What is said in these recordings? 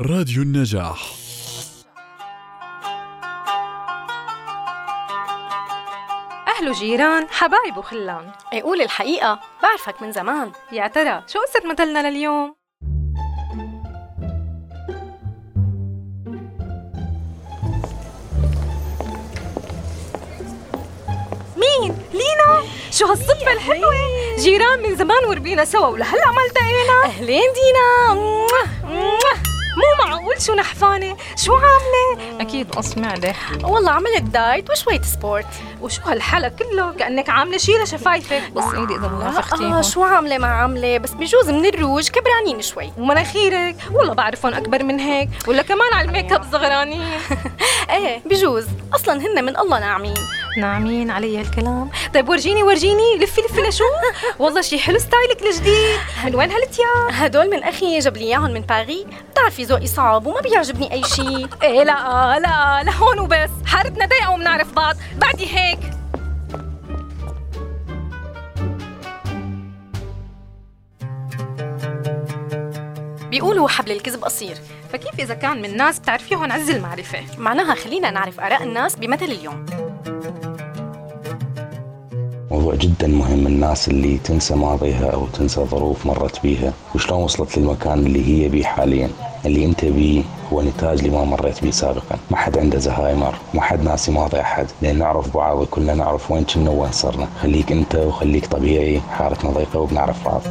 راديو النجاح أهل وجيران حبايب وخلان اي قول الحقيقة بعرفك من زمان يا ترى شو قصة مثلنا لليوم؟ مين؟ لينا؟ شو هالصدفة الحلوة؟ جيران من زمان وربينا سوا ولهلا ما التقينا أهلين دينا. معقول شو نحفانة؟ شو عاملة؟ أكيد قص معدة والله عملت دايت وشوية sport. وشو هالحلا كله؟ كأنك عاملة شي لشفايفك. بص إيدي إذا ما آه نفختيهم. شو عاملة؟ مع عاملة. بس بجوز من الروج كبرانين شوي. ومناخيرك والله بعرفهم أكبر من هيك. ولا كمان على ال make up صغرانين. إيه بجوز. أصلا هن من الله ناعمين. ناعمين علي هالكلام. طيب ورجيني ورجيني لفي لفي لشو؟ والله شي حلو style ك الجديد. من وين هالتياب هدول من أخي جاب لي إياهم من باري بتعرفي ذوقي صعب وما بيعجبني أي شيء إيه لا لا لهون وبس. حارتنا ضيقه وبنعرف بعض. بعدي هيك. بيقولوا حبل الكذب قصير. فكيف إذا كان من ناس بتعرفيهم عز المعرفة؟ معناها خلينا نعرف آراء الناس بمثل اليوم. موضوع جدا مهم الناس اللي تنسى ماضيها أو تنسى ظروف مرت بيها وشلون وصلت للمكان اللي هي بيه حاليا. اللي أنت بيه هو نتاج لما مريت بيه سابقا. ما حد عنده زهايمر ما حد ناسي ماضي أحد. لأن نعرف بعض وكلنا نعرف وين كنا وين صرنا. خليك أنت وخليك طبيعي حارتنا ضيقه وبنعرف بعض.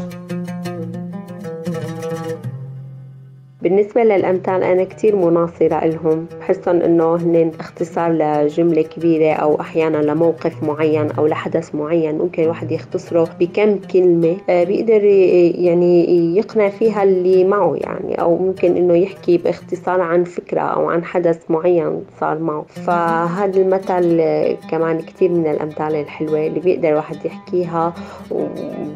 بالنسبة للأمثال أنا كتير مناصرة لهم. بحسهم إنه هن اختصار لجملة كبيرة أو أحيانا لموقف معين أو لحدث معين. ممكن الواحد يختصره بكم كلمة آه، بيقدر ي- يعني يقنع فيها اللي معه يعني. أو ممكن إنه يحكي باختصار عن فكرة أو عن حدث معين صار معه. فهذا المثل آه، كمان كتير من الأمثال الحلوة اللي بيقدر الواحد يحكيها. وب-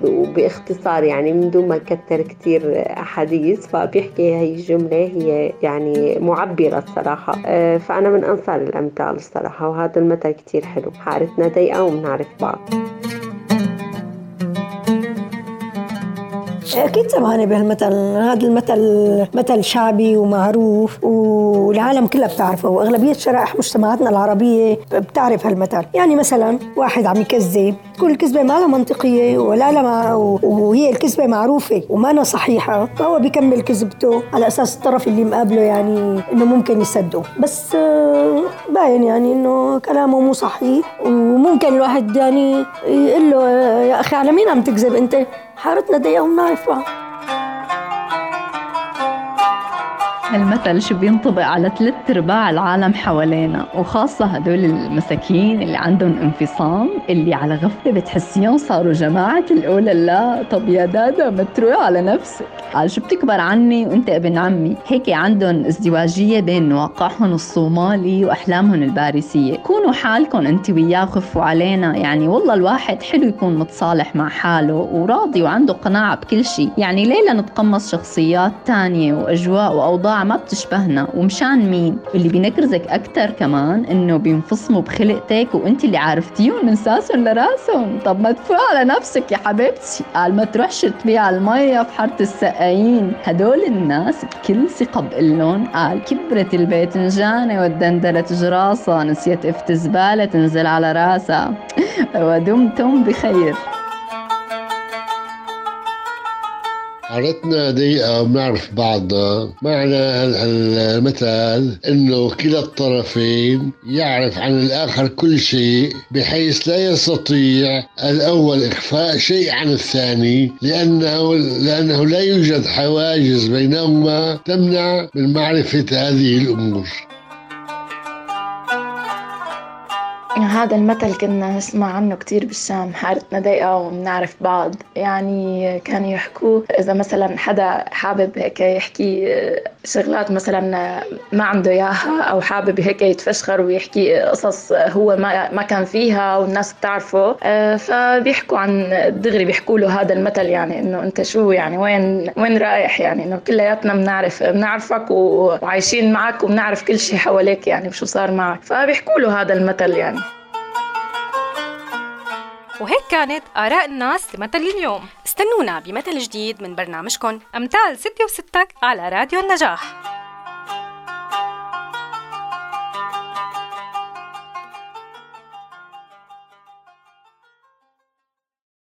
وباختصار يعني من دون ما يكتر كتير أحاديث. فبيحكي هي الجملة هي يعني معبرة الصراحة. آه، فأنا من أنصار الأمثال الصراحة وهذا المثل كتير حلو. حارتنا ضيقة وبنعرف بعض. أكيد سمعانة بهالمثل هذا المثل مثل شعبي ومعروف والعالم كلها بتعرفه. وأغلبية شرائح مجتمعاتنا العربية بتعرف هالمثل. يعني مثلا واحد عم يكذب كل كذبة ما لها منطقية ولا لها وهي الكذبة معروفة وما أنا صحيحة. فهو بيكمل كذبته على أساس الطرف اللي مقابله يعني إنه ممكن يصدقه. بس آه، باين يعني إنه كلامه مو صحيح. وممكن الواحد يعني يقول له أخي على مين عم تكذب أنت؟ حارتنا وبنعرف بعض هالمثل شو بينطبق على ثلاث أرباع العالم حوالينا وخاصة هدول المساكين اللي عندهم انفصام اللي على غفلة بتحسيهم صاروا جماعة الأولى. لا طب يا دادا ما تروح على نفسك. قال شو بتكبر عني وأنت ابن عمي؟ هيك عندهم ازدواجية بين واقعهم الصومالي وأحلامهم الباريسية. كونوا حالكم أنت وياه وخفوا علينا. يعني والله الواحد حلو يكون متصالح مع حاله وراضي وعنده قناعة بكل شيء. يعني ليه لا نتقمص شخصيات تانية وأجواء ما بتشبهنا ومشان مين؟ واللي بينكرزك أكتر كمان إنه بينفصموا بخلقتك وأنت اللي عرفتيهم من ساسهم لراسهم طب ما تفوق على نفسك يا حبيبتي. قال ما تروحش تبيع المية في حارة السقايين. هدول الناس بكل ثقة بقلن قال كبرت الباذنجانة والدندلة جراسة. نسيت افت زبالة تنزل على راسها. ودمتم بخير. حارتنا ضيقة وبنعرف بعضنا معنى هال- المثل إنه كلا الطرفين يعرف عن الآخر كل شيء بحيث لا يستطيع الأول إخفاء شيء عن الثاني لأنه لأنه لا يوجد حواجز بينهما تمنع من معرفة هذه الأمور. هذا المثل كنا نسمع عنه كتير بالشام حارتنا ضيقة وبنعرف بعض. يعني كانوا يحكوه إذا مثلا حدا حابب هيك يحكي شغلات مثلا ما عنده إياها أو حابب هيك يتفشخر ويحكي قصص هو ما ما كان فيها والناس بتعرفه. فبيحكوا عن دغري بيحكوا له هذا المثل يعني إنه أنت شو يعني وين وين رايح يعني؟ إنه كلياتنا بنعرف بنعرفك وعايشين معك وبنعرف كل شيء حواليك يعني وشو صار معك. فبيحكوا له هذا المثل يعني. وهيك كانت آراء الناس لمثل اليوم. استنونا بمثل جديد من برنامجكم أمثال ستي وستك على راديو النجاح.